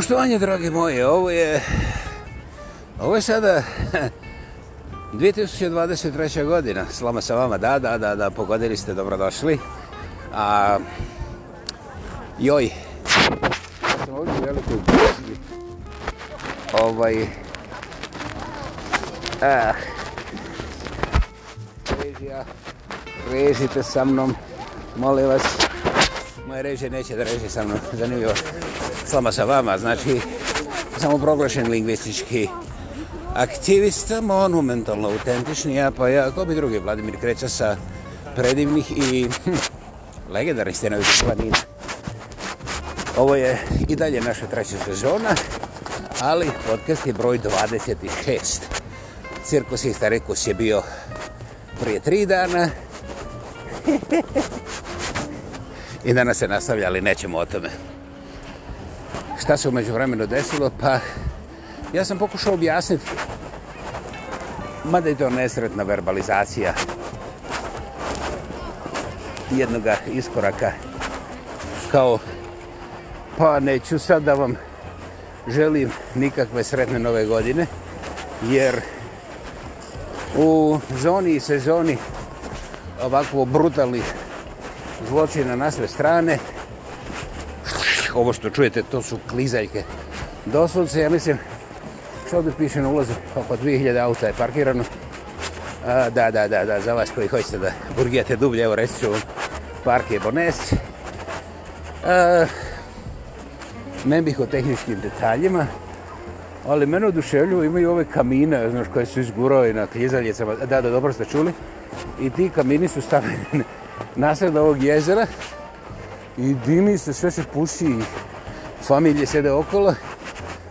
Poštovanje, dragi moji, ovo je... Ovo je sada... 2023. godina. Slama sa vama, da, da, da, da, pogodili ste, dobrodošli. A, joj. Sam ovdje veliko ubrzili. Ovaj... Ah. Režija. Režite sa mnom. Molim vas. Moje režije neće da reži sa mnom. Zanimljivo kapslama sa vama, znači samo proglašen lingvistički aktivist, monumentalno autentični, ja pa ja, ko bi drugi, Vladimir Kreća sa predivnih i hm, legendarnih stenovih planina. Ovo je i dalje naša treća sezona, ali podcast je broj 26. Cirkus Istarikus je bio prije tri dana. I danas se nastavlja, ali nećemo o tome šta se umeđu vremenu desilo, pa ja sam pokušao objasniti, mada je to nesretna verbalizacija jednog iskoraka, kao, pa neću sad da vam želim nikakve sretne nove godine, jer u zoni i sezoni ovako brutalnih zločina na sve strane, Eh, ovo što čujete, to su klizaljke. Doslovce, ja mislim, što ovdje piše na ulazu, oko 2000 auta je parkirano. A, da, da, da, da, za vas koji hoćete da burgijate dublje, evo reći ću vam, park je Bonest. A, ne bih o tehničkim detaljima, ali mene oduševlju imaju ove kamine, znaš, koje su izgurali na klizaljicama. Da, da, dobro ste čuli. I ti kamini su stavljeni nasred ovog jezera i dimi se, sve se puši i familije sjede okolo.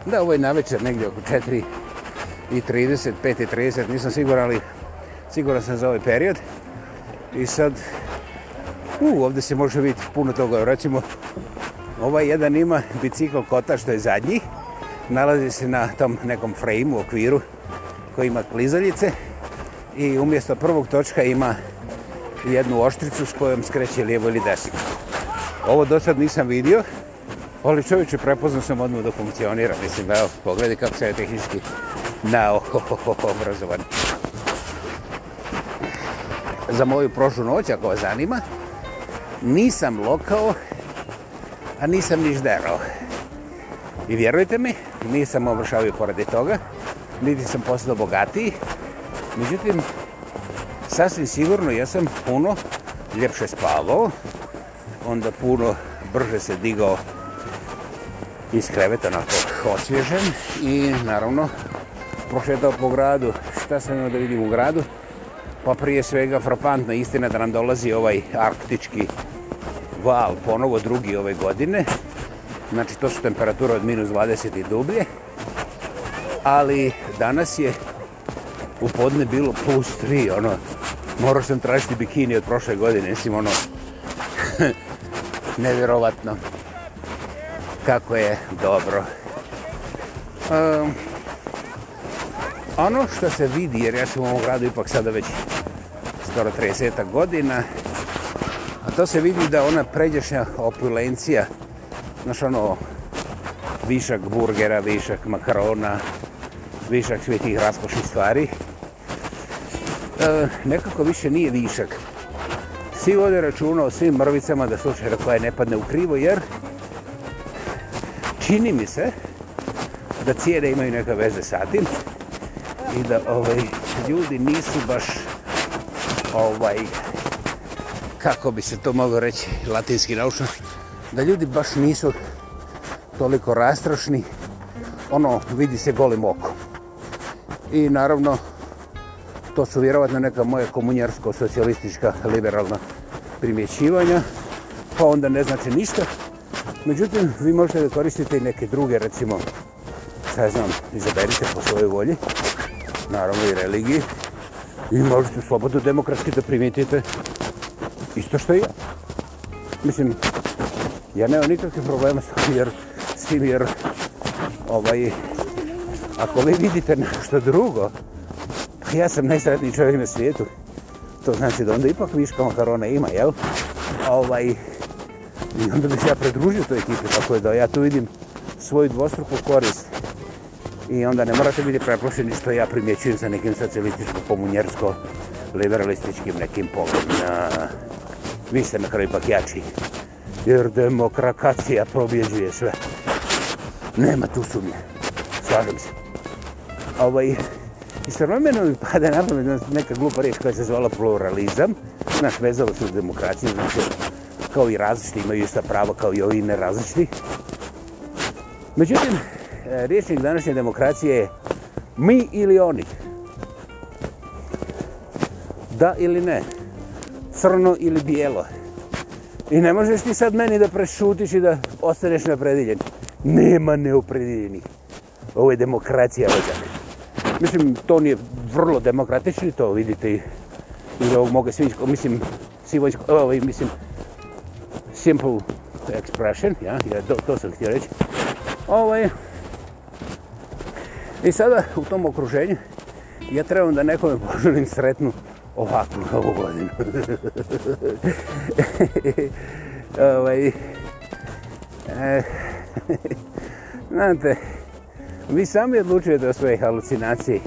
Da, ovo je na večer, negdje oko 4 i 30, 5 nisam siguran, ali siguran sam za ovaj period. I sad, u, ovdje se može vidjeti puno toga, recimo, ovaj jedan ima bicikl kota što je zadnji, nalazi se na tom nekom frame u okviru koji ima klizaljice i umjesto prvog točka ima jednu oštricu s kojom skreće lijevo ili desno. Ovo do sad nisam vidio, ali čovječe prepoznan sam odmah da funkcionira. Mislim, evo, pogledaj kako se je tehnički na oko obrazovan. Za moju prošlu noć, ako vas zanima, nisam lokao, a nisam niš derao. I vjerujte mi, nisam obršavio poradi toga, niti sam postao bogatiji. Međutim, sasvim sigurno, ja sam puno ljepše spavao, onda puno brže se digao iz kreveta na to osvježen i naravno prošetao po gradu. Šta sam imao da vidim u gradu? Pa prije svega frapantna istina da nam dolazi ovaj arktički val ponovo drugi ove godine. Znači to su temperature od minus 20 i dublje. Ali danas je u podne bilo plus 3, ono, morao sam tražiti bikini od prošle godine, mislim, ono, nevjerovatno kako je dobro. Um, ono što se vidi, jer ja sam u ovom gradu ipak sada već skoro 30 godina, a to se vidi da ona pređešnja opulencija, znaš ono, višak burgera, višak makarona, višak svih tih raskošnih stvari, e, nekako više nije višak svi vode računa o svim mrvicama da slučajno koja ne padne u krivo, jer čini mi se da cijede imaju neka veze sa tim i da ovaj, ljudi nisu baš ovaj, kako bi se to moglo reći latinski naučno, da ljudi baš nisu toliko rastrošni, ono vidi se golim okom. I naravno, to su vjerovatno neka moja komunjarsko-socijalistička liberalna primjećivanja, pa onda ne znači ništa. Međutim, vi možete da koristite i neke druge, recimo, šta znam, izaberite po svojoj volji, naravno i religiji, i možete slobodno demokratski da primijetite isto što i ja. Mislim, ja nemam nikakve problema s tim, jer, s tim, jer ovaj, ako vi vidite nešto drugo, pa ja sam najsretniji čovjek na svijetu to znači da onda ipak viška makarona ima, jel? Ovaj, I onda bi se ja predružio toj ekipi, tako da ja tu vidim svoju dvostruku korist. I onda ne morate biti preplošeni što ja primjećujem sa nekim socijalističko, komunjersko, liberalističkim nekim pogledom. Vi ste na kraju ipak jači. Jer demokrakacija probjeđuje sve. Nema tu sumnje. Slažem se. Ovaj, Istovremeno mi pada na pamet neka glupa riječ koja se zvala pluralizam. Znaš, vezalo se u demokraciji, znači, kao i različiti imaju ista prava kao i ovi nerazličiti. Međutim, e, riječnik današnje demokracije je mi ili oni. Da ili ne. Crno ili bijelo. I ne možeš ti sad meni da prešutiš i da ostaneš neopredeljen. Nema neopredeljenih. Ovo je demokracija, ovo je Mislim, to nije vrlo demokratični, to vidite i iz ovog moga svinjskog, mislim, sivojskog, e, ovaj, mislim, simple expression, ja, ja to, to sam htio reći. Ovaj, I sada, u tom okruženju, ja trebam da nekome poželim sretnu ovakvu novu godinu. ovaj, eh, znate, Vi sami odlučujete o svojej halucinaciji.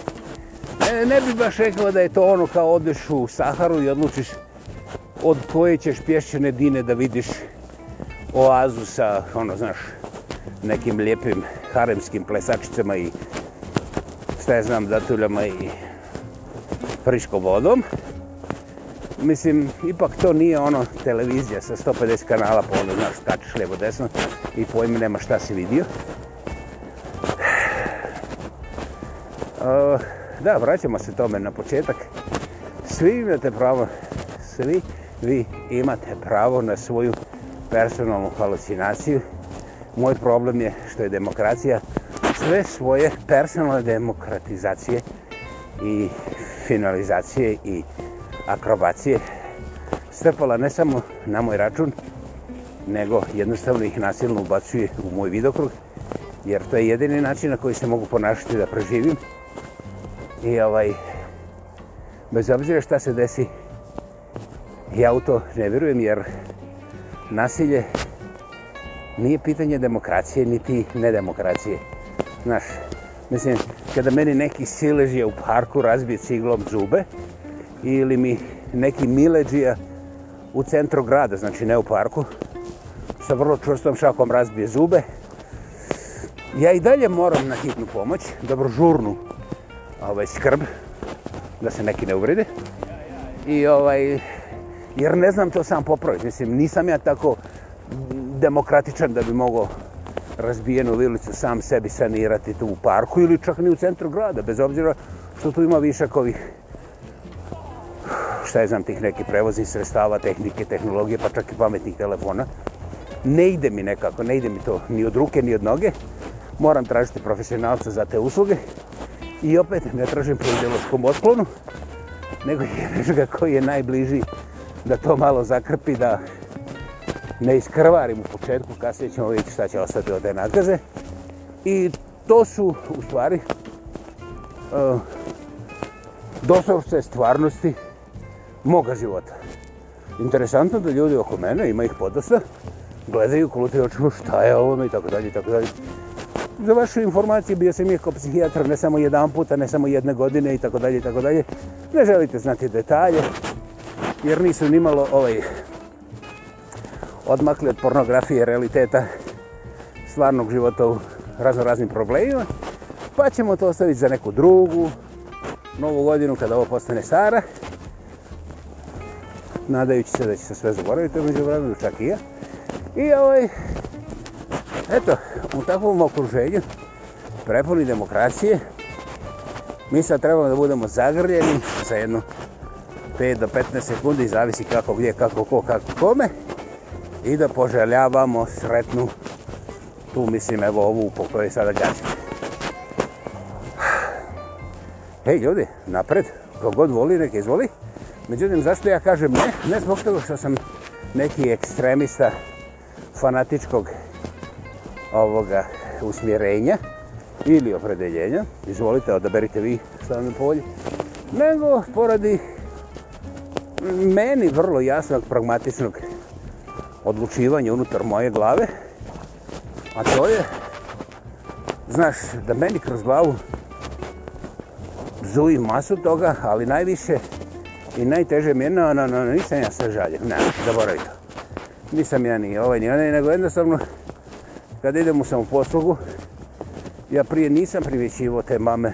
Ne, ne bih baš rekao da je to ono kao odeš u Saharu i odlučiš od koje ćeš pješćene dine da vidiš oazu sa, ono, znaš, nekim lijepim haremskim plesačicama i šta ja znam, datuljama i friško vodom. Mislim, ipak to nije ono televizija sa 150 kanala, pa ono, znaš, tačiš lijevo desno i pojmi nema šta si vidio. Eh, da, vraćamo se tome na početak. Svi imate pravo, svi vi imate pravo na svoju personalnu halucinaciju. Moj problem je što je demokracija sve svoje personalne demokratizacije i finalizacije i akrobacije strpala ne samo na moj račun, nego jednostavno ih nasilno ubacuje u moj vidokrug, jer to je jedini način na koji se mogu ponašati da preživim i ovaj bez obzira šta se desi ja u to ne vjerujem jer nasilje nije pitanje demokracije niti nedemokracije znaš, mislim kada meni neki siležija u parku razbije ciglom zube ili mi neki mileđija u centru grada, znači ne u parku sa vrlo čvrstom šakom razbije zube ja i dalje moram na hitnu pomoć dobro žurnu ovaj, skrb, da se neki ne uvrede. I ovaj, jer ne znam to sam popraviti. Mislim, nisam ja tako demokratičan da bi mogao razbijenu vilicu sam sebi sanirati tu u parku ili čak ni u centru grada, bez obzira što tu ima višak ovih šta je znam, tih nekih prevoznih sredstava, tehnike, tehnologije, pa čak i pametnih telefona. Ne ide mi nekako, ne ide mi to ni od ruke, ni od noge. Moram tražiti profesionalca za te usluge, I opet ne tražim po ideološkom otklonu, nego je nešto koji je najbliži da to malo zakrpi, da ne iskrvarim u početku, kasnije ćemo vidjeti šta će ostati od te I to su u stvari uh, doslovce stvarnosti moga života. Interesantno da ljudi oko mene, ima ih podosta, gledaju kulutri očima šta je ovome i tako dalje i tako dalje za vašu informaciju bio sam iako psihijatr ne samo jedan puta, ne samo jedne godine i tako dalje i tako dalje. Ne želite znati detalje jer nisu nimalo ovaj odmakli od pornografije, realiteta, stvarnog života u razno raznim problemima. Pa ćemo to ostaviti za neku drugu, novu godinu kada ovo postane stara. Nadajući se da će se sve zaboraviti, među vremenu čak i ja. I ovaj, eto, u takvom okruženju, prepuni demokracije, mi sad trebamo da budemo zagrljeni za jedno 5 do 15 sekundi, zavisi kako gdje, kako ko, kako kome, i da poželjavamo sretnu tu, mislim, evo ovu po kojoj sada gađam. Hej, ljudi, napred, kogod voli, neka izvoli. Međutim, zašto ja kažem ne? Ne zbog toga što sam neki ekstremista fanatičkog ovoga usmjerenja ili opredeljenja, izvolite, odaberite vi šta vam je polje, nego poradi meni vrlo jasnog, pragmatičnog odlučivanja unutar moje glave, a to je, znaš, da meni kroz glavu zuji masu toga, ali najviše i najteže mi je, no, no, no, nisam ja sve žaljem, ne, zaboravim to. Nisam ja ni ovaj, ni onaj, nego jednostavno, kada idem u samoposlugu, ja prije nisam privjećivo te mame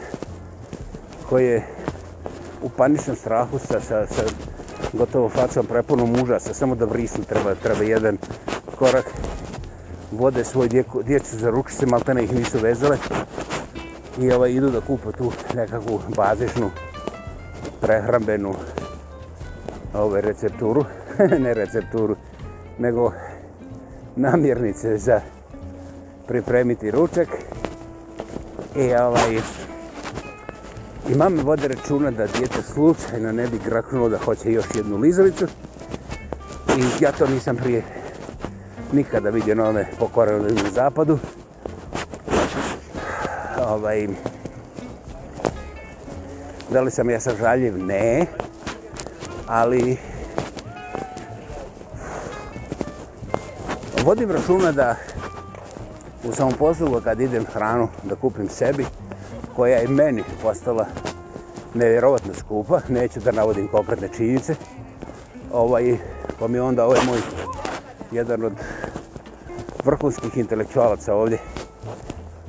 koje u paničnom strahu sa, sa, sa gotovo facom prepunom muža, sa samo da vrisnu treba, treba jedan korak, vode svoj djeku, djecu za ručice, malte ne ih nisu vezale i ovaj, idu da kupa tu nekakvu bazičnu prehrambenu ovaj, recepturu, ne recepturu, nego namirnice za pripremiti ručak i ovaj i mame vode računa da djete slučajno ne bi graknulo da hoće još jednu lizavicu i ja to nisam prije nikada vidio na one pokorane na zapadu ovaj da li sam ja sažaljiv? Ne ali vodim računa da u samom poslugu kad idem hranu da kupim sebi, koja je meni postala nevjerovatno skupa, neću da navodim konkretne činjice, ovaj, pa mi onda ovaj moj jedan od vrhunskih intelektualaca ovdje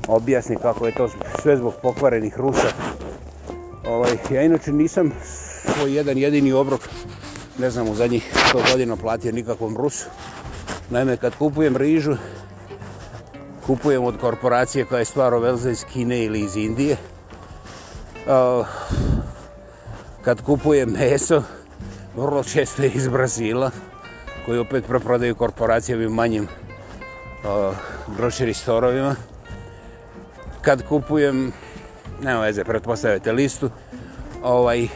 objasni kako je to sve zbog pokvarenih rusa. Ovaj, ja inače nisam svoj jedan jedini obrok, ne znam, u zadnjih 100 godina platio nikakvom rusu. Naime, kad kupujem rižu, kupujemo od korporacije koja je stvar ovelza iz Kine ili iz Indije. Kad kupujem meso, vrlo često je iz Brazila, koji opet preprodaju korporacijom i manjim grocery storovima. Kad kupujem, nema veze, pretpostavite listu, ovaj,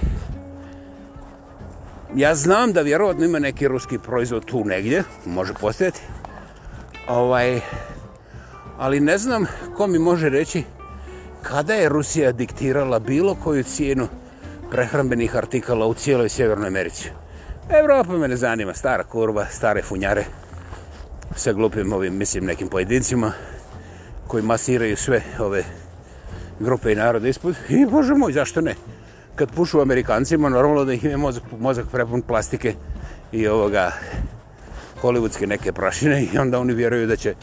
ja znam da vjerovatno ima neki ruski proizvod tu negdje, može postojati, ovaj, ali ne znam ko mi može reći kada je Rusija diktirala bilo koju cijenu prehrambenih artikala u cijeloj Sjevernoj Americi. Evropa me ne zanima, stara kurva, stare funjare sa glupim ovim, mislim, nekim pojedincima koji masiraju sve ove grupe i narode ispod. I, bože moj, zašto ne? Kad pušu Amerikancima, normalno da im je mozak, mozak prepun plastike i ovoga hollywoodske neke prašine i onda oni vjeruju da će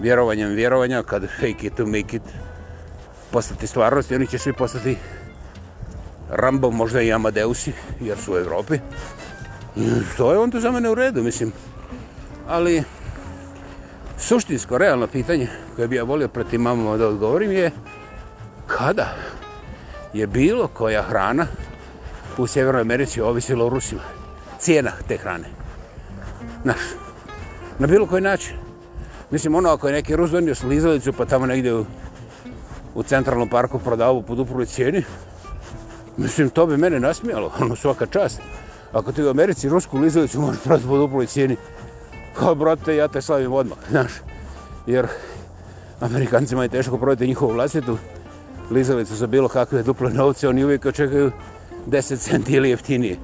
vjerovanjem vjerovanja, kad fake it to make it, postati stvarnost i oni će svi postati Rambo, možda i Amadeusi, jer su u Evropi. To je onda za mene u redu, mislim. Ali, suštinsko, realno pitanje koje bi ja volio preti mamama da odgovorim je kada je bilo koja hrana u Sjevernoj Americi ovisila u Rusima. Cijena te hrane. Znaš, na bilo koji način. Mislim, ono ako je neki ruzdonio slizalicu pa tamo negdje u, u centralnom parku prodavu pod upruli cijeni, mislim, to bi mene nasmijalo, ono svaka čast. Ako ti u Americi rusku lizalicu možeš prodati pod upruli cijeni, kao brate, ja te slavim odmah, znaš. Jer Amerikancima je teško prodati njihovu vlastitu lizalicu za bilo kakve duple novce, oni uvijek očekaju 10 centi ili jeftinije.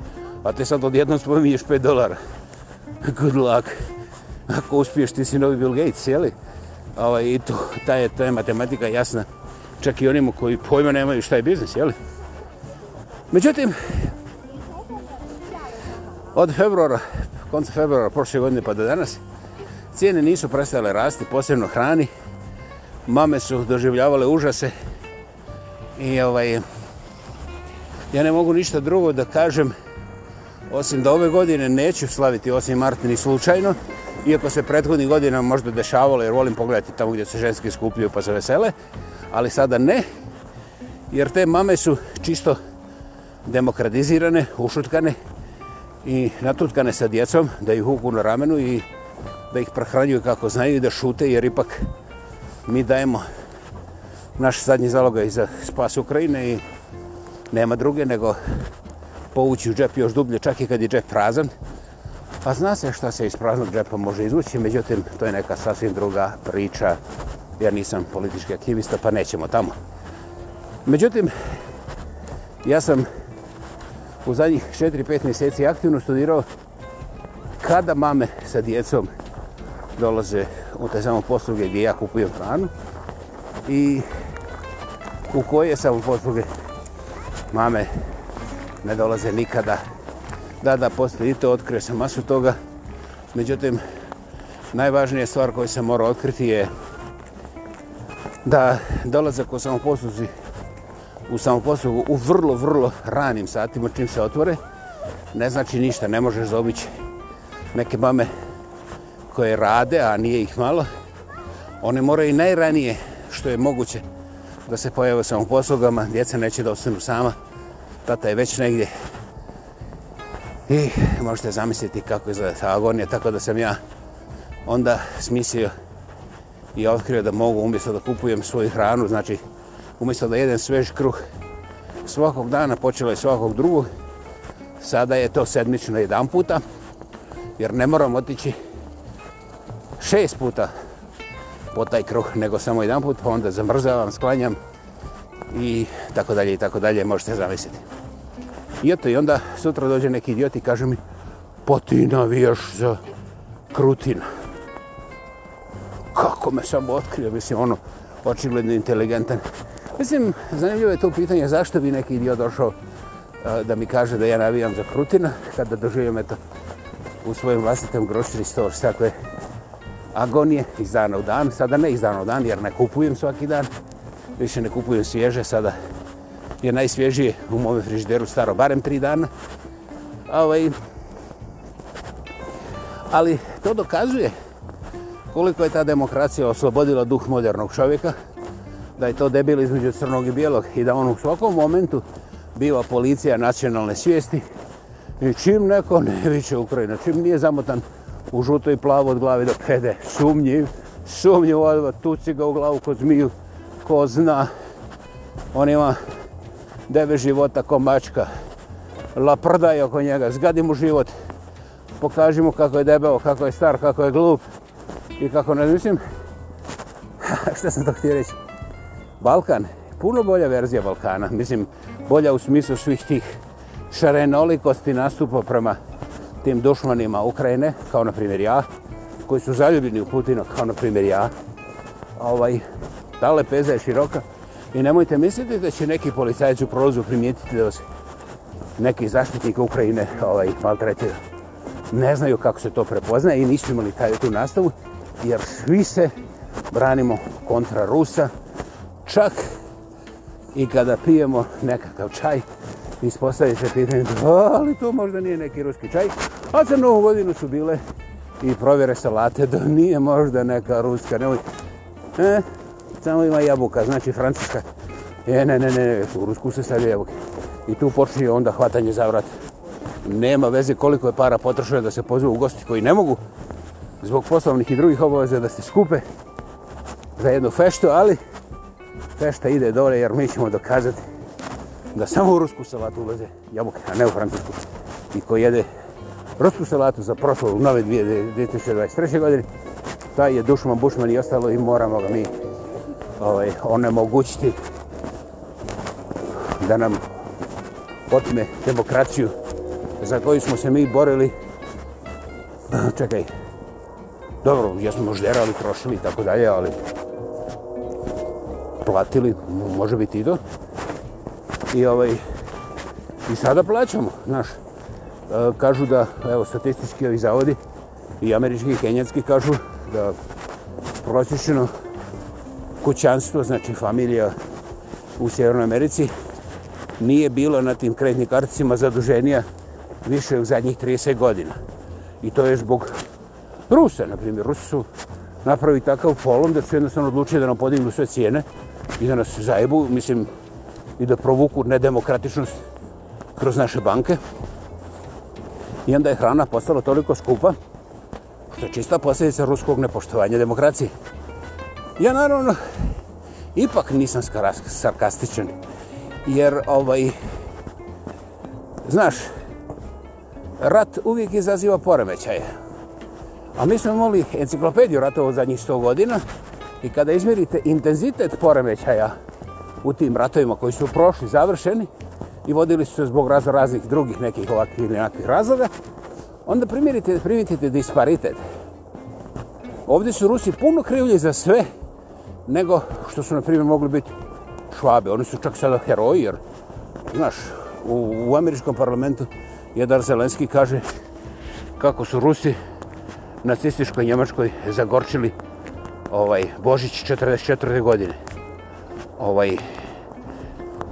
A te sad odjednom spominješ 5 dolara. Good luck ako uspiješ ti si novi Bill Gates, jeli? Ovaj, I to, ta je, ta je matematika jasna čak i onima koji pojma nemaju šta je biznis, jeli? Međutim, od februara, konca februara, prošle godine pa do danas, cijene nisu prestale rasti, posebno hrani. Mame su doživljavale užase i ovaj, ja ne mogu ništa drugo da kažem osim da ove godine neću slaviti 8. marta ni slučajno, iako se prethodnih godina možda dešavalo, jer volim pogledati tamo gdje se ženske skupljaju pa se vesele, ali sada ne, jer te mame su čisto demokratizirane, ušutkane i natutkane sa djecom, da ih huku na ramenu i da ih prehranjuju kako znaju i da šute, jer ipak mi dajemo naš zadnji zaloga za spas Ukrajine i nema druge nego povući u džep još dublje, čak i kad je džep prazan, Pa zna se šta se iz praznog džepa može izvući, međutim, to je neka sasvim druga priča. Ja nisam politički aktivista, pa nećemo tamo. Međutim, ja sam u zadnjih 4-5 mjeseci aktivno studirao kada mame sa djecom dolaze u te samo posluge gdje ja kupujem hranu i u koje samo posluge mame ne dolaze nikada djecom da, da, poslije i to otkrio sam masu toga. Međutim, najvažnija stvar koju sam morao otkriti je da dolazak u samoposluzi u samoposlugu u vrlo, vrlo ranim satima čim se otvore ne znači ništa, ne možeš zobići neke mame koje rade, a nije ih malo one moraju najranije što je moguće da se pojave u samoposlugama, djeca neće da ostanu sama tata je već negdje I eh, možete zamisliti kako izgleda ta agonija, tako da sam ja onda smislio i otkrio da mogu umjesto da kupujem svoju hranu, znači umjesto da jedem svež kruh svakog dana, počelo je svakog drugog, sada je to sedmično jedan puta, jer ne moram otići šest puta po taj kruh, nego samo jedan put, pa onda zamrzavam, sklanjam i tako dalje i tako dalje, možete zamisliti. I eto, i onda sutra dođe neki idiot i kaže mi Pa ti navijaš za Krutina. Kako me samo otkrio, mislim, ono, očigledno inteligentan. Mislim, zanimljivo je to pitanje zašto bi neki idiot došao da mi kaže da ja navijam za Krutina kada doživim eto u svojim vlastitom grocery store takve agonije iz dana u dan, sada ne iz dana u dan jer ne kupujem svaki dan, više ne kupujem svježe sada je najsvježije u mome frižideru staro barem tri dana. Ovaj, ali to dokazuje koliko je ta demokracija oslobodila duh modernog čovjeka, da je to debil između crnog i bijelog i da on u svakom momentu biva policija nacionalne svijesti i čim neko ne viće Ukrajina, čim nije zamotan u žuto i plavo od glave do pede, sumnjiv, sumnjiv odva, tuci ga u glavu kod zmiju, ko zna, on ima deve života ko mačka. Laprdaj oko njega, zgadi mu život. Pokaži mu kako je debeo, kako je star, kako je glup. I kako ne mislim, šta sam to htio reći? Balkan, puno bolja verzija Balkana. Mislim, bolja u smislu svih tih šarenolikosti nastupa prema tim dušmanima Ukrajine, kao na primjer ja, koji su zaljubljeni u Putina, kao na primjer ja. Ovaj, ta lepeza je široka. I nemojte misliti da će neki policajac u prolazu primijetiti da vas neki zaštitnik Ukrajine ovaj, maltretira. Ne znaju kako se to prepoznaje i nisu imali taj, tu nastavu, jer svi se branimo kontra Rusa, čak i kada pijemo nekakav čaj, ispostavljaju se pitanje, ali to možda nije neki ruski čaj, a za novu godinu su bile i provjere salate da nije možda neka ruska, nemoj. E, tamo ima jabuka, znači Francuska. E, ne, ne, ne, u Rusku se stavio jabuke. I tu počne onda hvatanje za vrat. Nema veze koliko je para potrošeno da se pozove u gosti koji ne mogu, zbog poslovnih i drugih obaveza da se skupe za jednu feštu, ali fešta ide dole jer mi ćemo dokazati da samo u rusku salatu ulaze jabuke, a ne u francusku. I ko jede rusku salatu za prošlo u nove 2023. godine, taj je dušman, bušman i ostalo i moramo ga mi ovaj, onemogućiti da nam otme demokraciju za koju smo se mi borili. Čekaj, dobro, jesmo možda erali, prošli i tako dalje, ali platili, može biti i to. I ovaj, i sada plaćamo, znaš. E, kažu da, evo, statistički ovi zavodi i američki i kenjanski kažu da prosječeno kućanstvo, znači familija u Sjevernoj Americi, nije bilo na tim kreditnim karticima zaduženija više u zadnjih 30 godina. I to je zbog Rusa, na primjer. Rusi su napravili takav polom da su jednostavno odlučili da nam podignu sve cijene i da nas zajebu, mislim, i da provuku nedemokratičnost kroz naše banke. I onda je hrana postala toliko skupa, što je čista posljedica ruskog nepoštovanja demokracije. Ja naravno ipak nisam sarkastičan. Jer ovaj znaš rat uvijek izaziva poremećaje. A mi smo imali enciklopediju ratova zadnjih 100 godina i kada izmjerite intenzitet poremećaja u tim ratovima koji su prošli završeni i vodili su se zbog razno raznih drugih nekih ovakvih ili nekih razloga, onda primjerite, primjerite disparitet. Ovdje su Rusi puno krivlji za sve nego što su, na primjer, mogli biti švabe. Oni su čak sada heroji, jer, znaš, u, u američkom parlamentu jedan Zelenski kaže kako su Rusi nacističkoj Njemačkoj zagorčili ovaj, Božić 44. godine. Ovaj,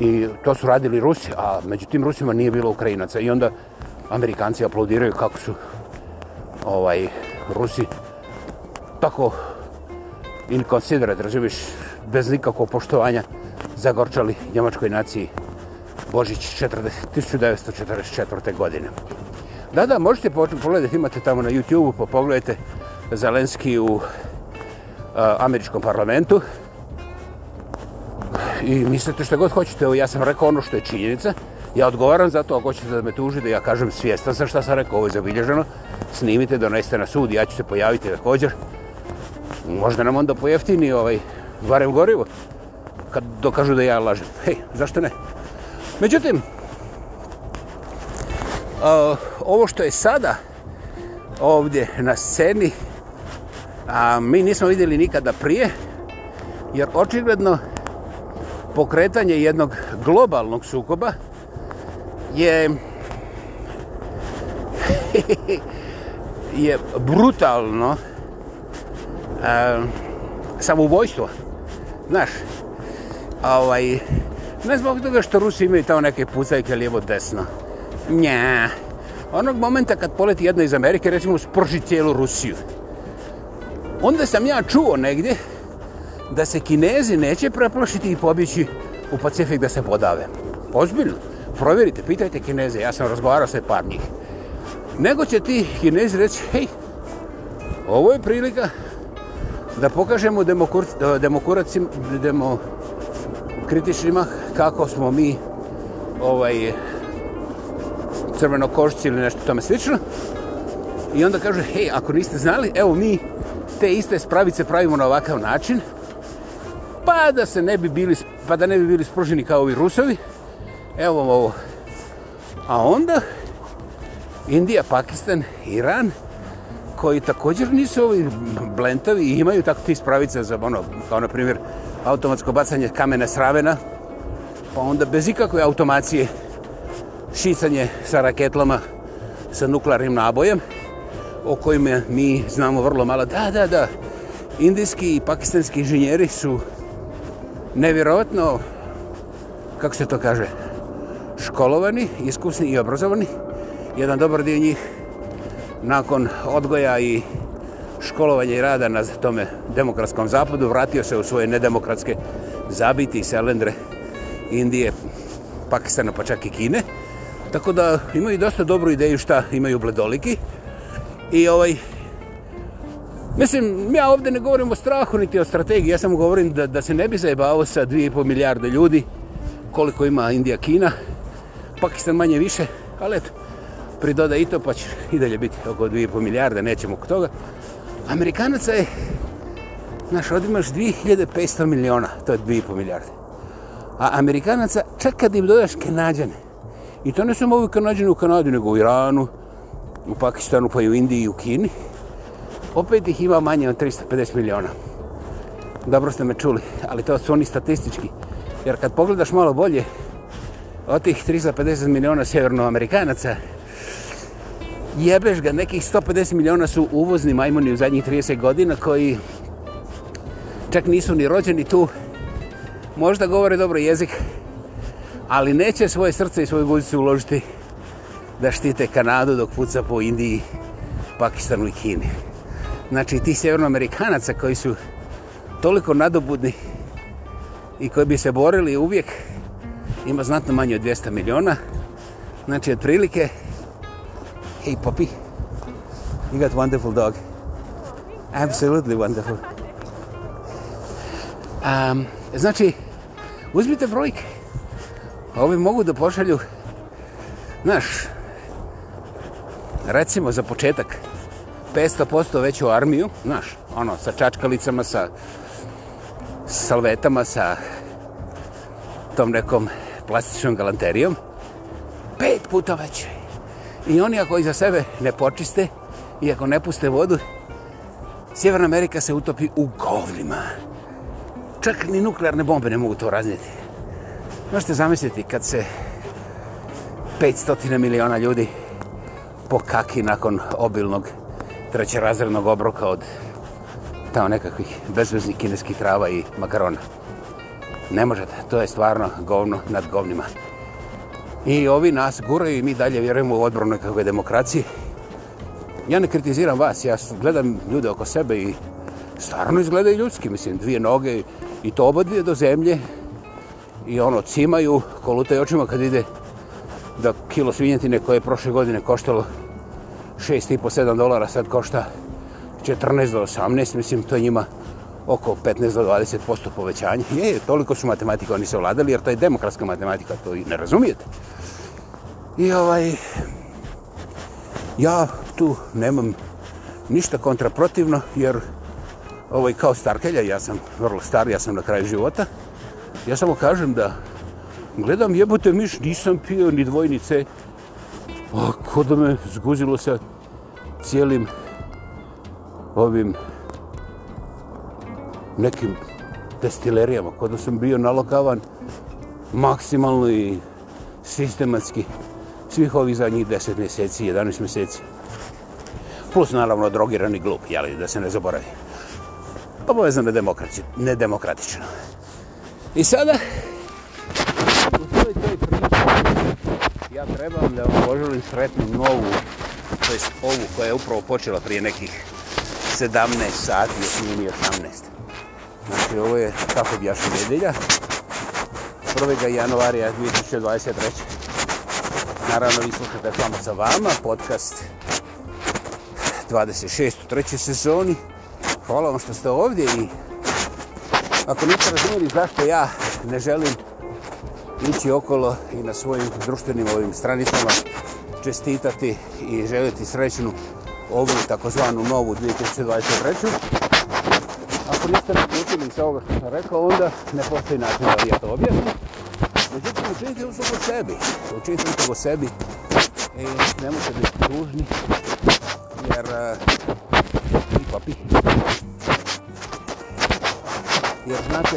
I to su radili Rusi, a međutim Rusima nije bilo Ukrajinaca. I onda Amerikanci aplaudiraju kako su ovaj Rusi tako ili konsidera da živiš bez nikakvog poštovanja zagorčali njemačkoj naciji Božić 40, 1944. godine. Da, da, možete pogledati, imate tamo na YouTube-u, pa pogledajte Zelenski u a, američkom parlamentu. I mislite što god hoćete, ja sam rekao ono što je činjenica. Ja odgovaram za to, ako hoćete da me tuži, da ja kažem svjestan sam šta sam rekao, ovo je zabilježeno. Snimite, doneste na sud, ja ću se pojaviti također možda nam onda pojeftini ovaj varem gorivo kad dokažu da ja lažem. Hej, zašto ne? Međutim, ovo što je sada ovdje na sceni, a mi nismo vidjeli nikada prije, jer očigledno pokretanje jednog globalnog sukoba je je brutalno e, samoubojstvo. Znaš, ovaj, ne zbog toga što Rusi imaju tamo neke pucajke lijevo desno. Nja. Onog momenta kad poleti jedna iz Amerike, recimo, sprži cijelu Rusiju. Onda sam ja čuo negdje da se Kinezi neće preplašiti i pobići u Pacifik da se podave. Ozbiljno. Provjerite, pitajte Kineze, ja sam razgovarao sa par njih. Nego će ti Kinezi reći, hej, ovo je prilika da pokažemo demokuracim, demo kritičnima kako smo mi ovaj crveno košci ili nešto tome slično. I onda kaže, hej, ako niste znali, evo mi te iste spravice pravimo na ovakav način, pa da se ne bi bili, pa da ne bi bili spruženi kao ovi Rusovi. Evo vam ovo. A onda, Indija, Pakistan, Iran, Iran, koji također nisu ovi blentovi i imaju tako ti spravice za ono, kao na primjer automatsko bacanje kamena s ravena, pa onda bez ikakve automacije šicanje sa raketlama sa nuklearnim nabojem o kojima mi znamo vrlo malo. Da, da, da, indijski i pakistanski inženjeri su nevjerovatno, kako se to kaže, školovani, iskusni i obrazovani. Jedan dobar dio njih nakon odgoja i školovanja i rada na tome demokratskom zapadu, vratio se u svoje nedemokratske zabiti i selendre Indije, Pakistana pa čak i Kine. Tako da imaju dosta dobru ideju šta imaju bledoliki. I ovaj, mislim, ja ovdje ne govorim o strahu niti o strategiji, ja sam govorim da, da se ne bi zajebao sa 2,5 milijarde ljudi koliko ima Indija, Kina, Pakistan manje više, ali eto, pridoda i to, pa će i dalje biti oko 2,5 milijarde, nećemo oko toga. Amerikanaca je, znaš, odimaš 2500 miliona, to je 2,5 milijarde. A Amerikanaca, čak kad im dodaš Kanadjane, i to ne samo ovi Kanadjane u Kanadi, nego u Iranu, u Pakistanu, pa i u Indiji, u Kini, opet ih ima manje od 350 miliona. Dobro ste me čuli, ali to su oni statistički. Jer kad pogledaš malo bolje, od tih 350 miliona sjevernoamerikanaca, Amerikanaca, jebeš ga, nekih 150 miliona su uvozni majmoni u zadnjih 30 godina koji čak nisu ni rođeni tu. Možda govore dobro jezik, ali neće svoje srce i svoje buzice uložiti da štite Kanadu dok puca po Indiji, Pakistanu i Kini. Znači, ti sjevernoamerikanaca koji su toliko nadobudni i koji bi se borili uvijek, ima znatno manje od 200 miliona. Znači, otprilike, prilike Hey, puppy. You got wonderful dog. Absolutely wonderful. Um, znači, uzmite brojke. Ovi mogu da pošalju, znaš, recimo za početak, 500% veću armiju, znaš, ono, sa čačkalicama, sa salvetama, sa tom nekom plastičnom galanterijom, pet puta veće. I oni ako iza sebe ne počiste i ako ne puste vodu, Sjeverna Amerika se utopi u govnima. Čak ni nuklearne bombe ne mogu to razniti. Možete zamisliti kad se 500 miliona ljudi pokaki nakon obilnog trećerazrednog obroka od tamo nekakvih bezveznih kineskih trava i makarona. Ne možete, to je stvarno govno nad govnima. I ovi nas guraju i mi dalje vjerujemo u odbronu nekakve demokracije. Ja ne kritiziram vas, ja gledam ljude oko sebe i stvarno izgledaju ljudski, mislim, dvije noge i to oba dvije do zemlje i ono, cimaju, kolutaju očima kad ide da kilo svinjetine koje je prošle godine koštalo 6,5-7 dolara, sad košta 14 do 18, mislim, to je njima oko 15 do 20% povećanja. Je, toliko su matematika oni se vladali, jer to je demokratska matematika, to i ne razumijete. I ovaj, ja tu nemam ništa kontraprotivno, jer ovaj, kao starkelja, ja sam vrlo star, ja sam na kraju života, ja samo kažem da gledam jebute miš, nisam pio ni dvojnice, a kod me zguzilo se cijelim ovim nekim destilerijama. Kod sam bio nalokavan maksimalno i sistematski svih ovih zadnjih deset mjeseci, 11 mjeseci. Plus naravno drogirani glup, jeli, da se ne zaboravi. Obavezno nedemokratično. I sada, u toj, toj priči, ja trebam da vam poželim sretnu novu, to je ovu koja je upravo počela prije nekih 17 sati, još nije 18. Znači, ovo je, kako bi jaša nedelja, 1. januarija 2023. Naravno, vi slušate samo za vama, podcast 26. u trećoj sezoni. Hvala vam što ste ovdje i ako niste razumijeli zašto ja ne želim ići okolo i na svojim društvenim ovim stranicama čestitati i željeti srećnu ovu takozvanu novu 2023. Ako niste razumijeli iz ovoga što sam rekao, onda ne postoji način da li ja to objasnim. Međutim, učinite u svog sebi. Učinite u svog sebi i nemojte biti tužni, jer uh, e, i papi. Jer znate,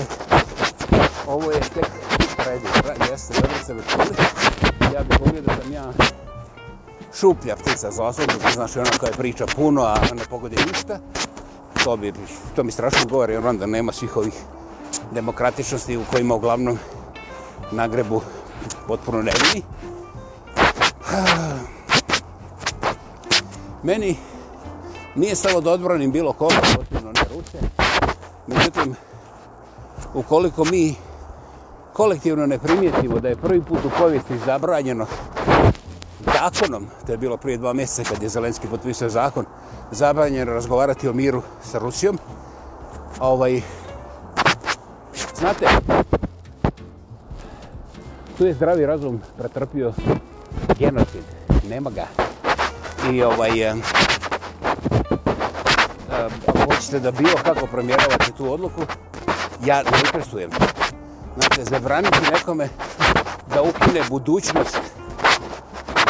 ovo je tek predi, pra, jeste, dobro se već čuli. Ja bih pomijed da sam ja šuplja ptica za osobu, znači ona koja priča puno, a ne pogodi ništa to, bi, to mi strašno govori, jer onda nema svih ovih demokratičnosti u kojima uglavnom nagrebu potpuno ne vidi. Meni nije stalo da odbranim bilo koga, potpuno ne ruče. Međutim, ukoliko mi kolektivno ne primijetimo da je prvi put u povijesti zabranjeno zakonom, to je bilo prije dva mjeseca kad je Zelenski potpisao zakon, zabranjeno razgovarati o miru sa Rusijom. Ovaj, znate, tu je zdravi razum pretrpio genocid. Nema ga. I ovaj, ako eh, eh, hoćete da bilo kako promjerovate tu odluku, ja ne interesujem. Znate, zabraniti nekome da ukine budućnost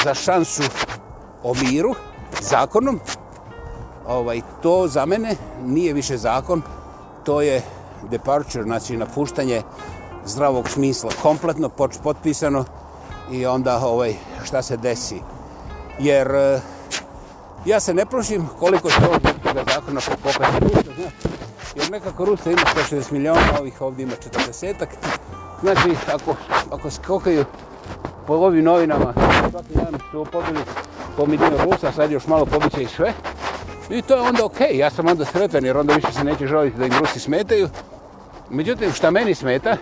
za šansu o miru, zakonom, ovaj, to za mene nije više zakon, to je departure, znači napuštanje zdravog smisla, kompletno potpisano i onda ovaj, šta se desi. Jer eh, ja se ne prošim koliko će ovog nekoga zakona pokazati Rusa, ne? jer nekako Rusa ima 160 miliona, a ovih ovdje ima 40-ak. Znači, ako, ako skokaju po ovim novinama, svaki dan su pobili po milijun Rusa, sad još malo pobiće i sve. I to je onda okej, okay. ja sam onda sretan jer onda više se neće žaliti da im Rusi smetaju. Međutim, šta meni smeta?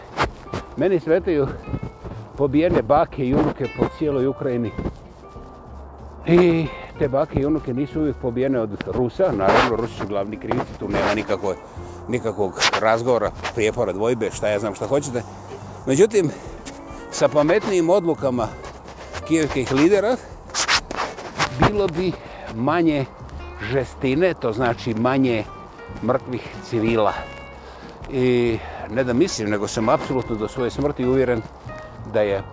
Meni smetaju pobijene bake i unuke po cijeloj Ukrajini. I te bake i unuke nisu uvijek pobijene od Rusa. Naravno, Rusi su glavni krivici, tu nema nikakvog, nikakvog razgovora, prijepora, dvojbe, šta ja znam šta hoćete. Međutim, sa pametnijim odlukama kijevskih lidera bilo bi manje žestine, to znači manje mrtvih civila. I ne da mislim, nego sam apsolutno do svoje smrti uvjeren da je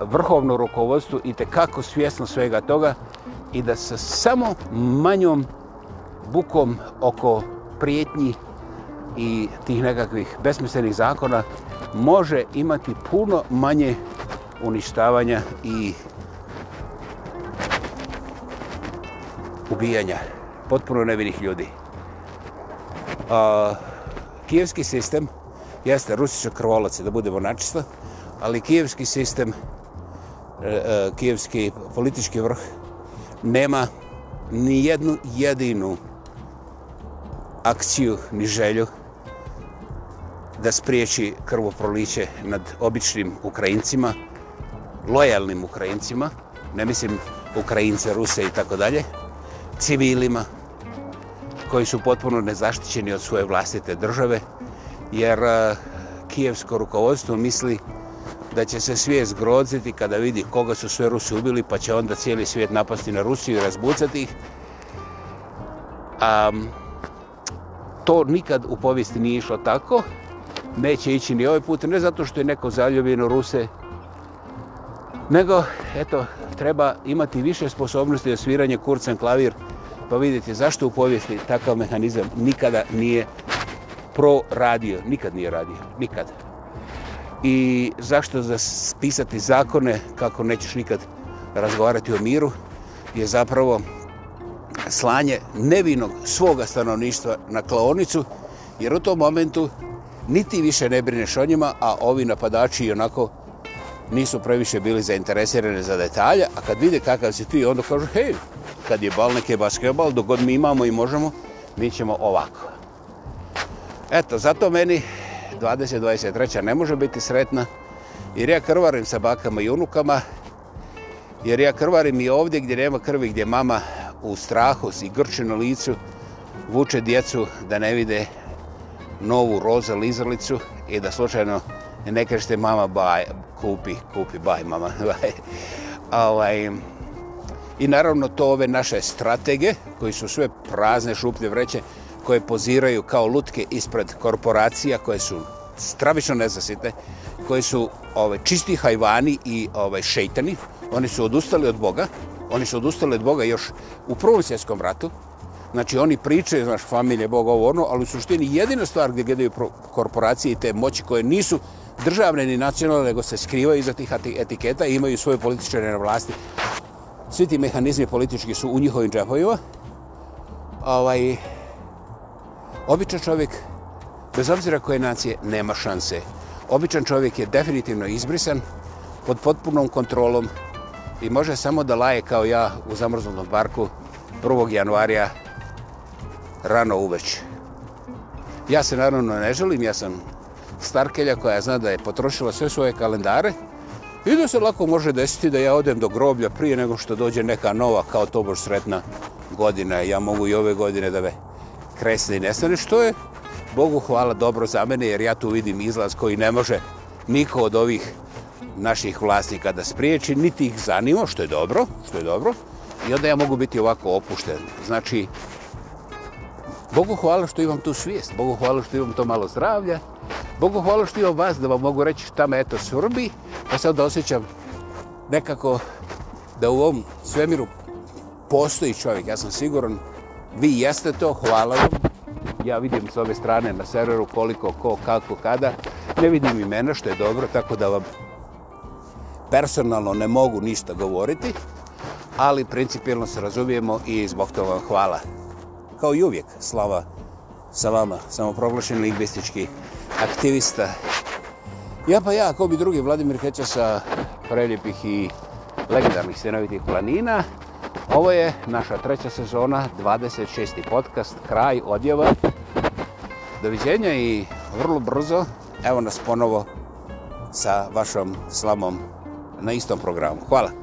vrhovno rukovodstvo i kako svjesno svega toga i da se samo manjom bukom oko prijetnji i tih nekakvih besmislenih zakona može imati puno manje uništavanja i ubijanja potpuno nevinih ljudi. A, kijevski sistem jeste rusiča krvolace, da budemo načisto, ali kijevski sistem, e, e, kijevski politički vrh, nema ni jednu jedinu akciju ni želju da spriječi krvoproliće nad običnim Ukrajincima, lojalnim Ukrajincima, ne mislim Ukrajince, Ruse i tako dalje, civilima koji su potpuno nezaštićeni od svoje vlastite države, jer eh, kijevsko rukovodstvo misli da će se svijet zgroziti kada vidi koga su sve Rusi ubili, pa će onda cijeli svijet napasti na Rusiju i razbucati ih. Um, to nikad u povijesti nije išlo tako. Neće ići ni ovaj put, ne zato što je neko zaljubino Ruse, nego, eto, treba imati više sposobnosti osviranja kurcem klavir, pa vidjeti zašto u povijesti takav mehanizam nikada nije proradio, nikad nije radio, nikad. I zašto za pisati zakone kako nećeš nikad razgovarati o miru je zapravo slanje nevinog svoga stanovništva na klaonicu jer u tom momentu niti više ne brineš o njima, a ovi napadači onako nisu previše bili zainteresirani za detalje, a kad vide kakav si ti, onda kažu, hej, kad je bal, neke basketbal, dok god mi imamo i možemo, mi ćemo ovako. Eto, zato meni 2023. ne može biti sretna, jer ja krvarim sa bakama i unukama, jer ja krvarim i ovdje gdje nema krvi, gdje mama u strahu i grči na licu vuče djecu da ne vide novu roza lizalicu i da slučajno ne kažete mama baj, kupi, kupi, baj mama. ovaj, um, i naravno to ove naše stratege koji su sve prazne šuplje vreće koje poziraju kao lutke ispred korporacija koje su stravično nezasitne, koje su ove čisti hajvani i ove šejtani. Oni su odustali od Boga, oni su odustali od Boga još u Prvom svjetskom ratu. Znači oni pričaju, znaš, familje, Bog, ovo, ono, ali u suštini jedina stvar gdje gledaju korporacije i te moći koje nisu državne ni nacionalne, nego se skrivaju iza tih etiketa i imaju svoje političare na vlasti, svi ti mehanizmi politički su u njihovim džepovima. Ovaj, običan čovjek, bez obzira koje nacije, nema šanse. Običan čovjek je definitivno izbrisan pod potpunom kontrolom i može samo da laje kao ja u zamrznutom parku 1. januarja rano uveć. Ja se naravno ne želim, ja sam starkelja koja zna da je potrošila sve svoje kalendare, I da se lako može desiti da ja odem do groblja prije nego što dođe neka nova kao tobož sretna godina. Ja mogu i ove godine da me kresne i nestane. Što je, Bogu hvala, dobro za mene jer ja tu vidim izlaz koji ne može niko od ovih naših vlasnika da spriječi, niti ih zanima, što je dobro, što je dobro. I onda ja mogu biti ovako opušten. Znači, Bogu hvala što imam tu svijest, Bogu hvala što imam to malo zdravlja, Bogu hvala što imam vas da vam mogu reći šta me eto surbi, pa sad da osjećam nekako da u ovom svemiru postoji čovjek, ja sam siguran, vi jeste to, hvala vam. Ja vidim s ove strane na serveru koliko, ko, kako, kada. Ne vidim imena što je dobro, tako da vam personalno ne mogu ništa govoriti, ali principijalno se razumijemo i zbog toga vam hvala. Kao i uvijek, slava sa vama, samoproglašen lingvistički aktivista. Ja pa ja, kao bi drugi, Vladimir Heća sa preljepih i legendarnih stenovitih planina. Ovo je naša treća sezona, 26. podcast, kraj odjeva. Doviđenja i vrlo brzo, evo nas ponovo sa vašom slamom na istom programu. Hvala.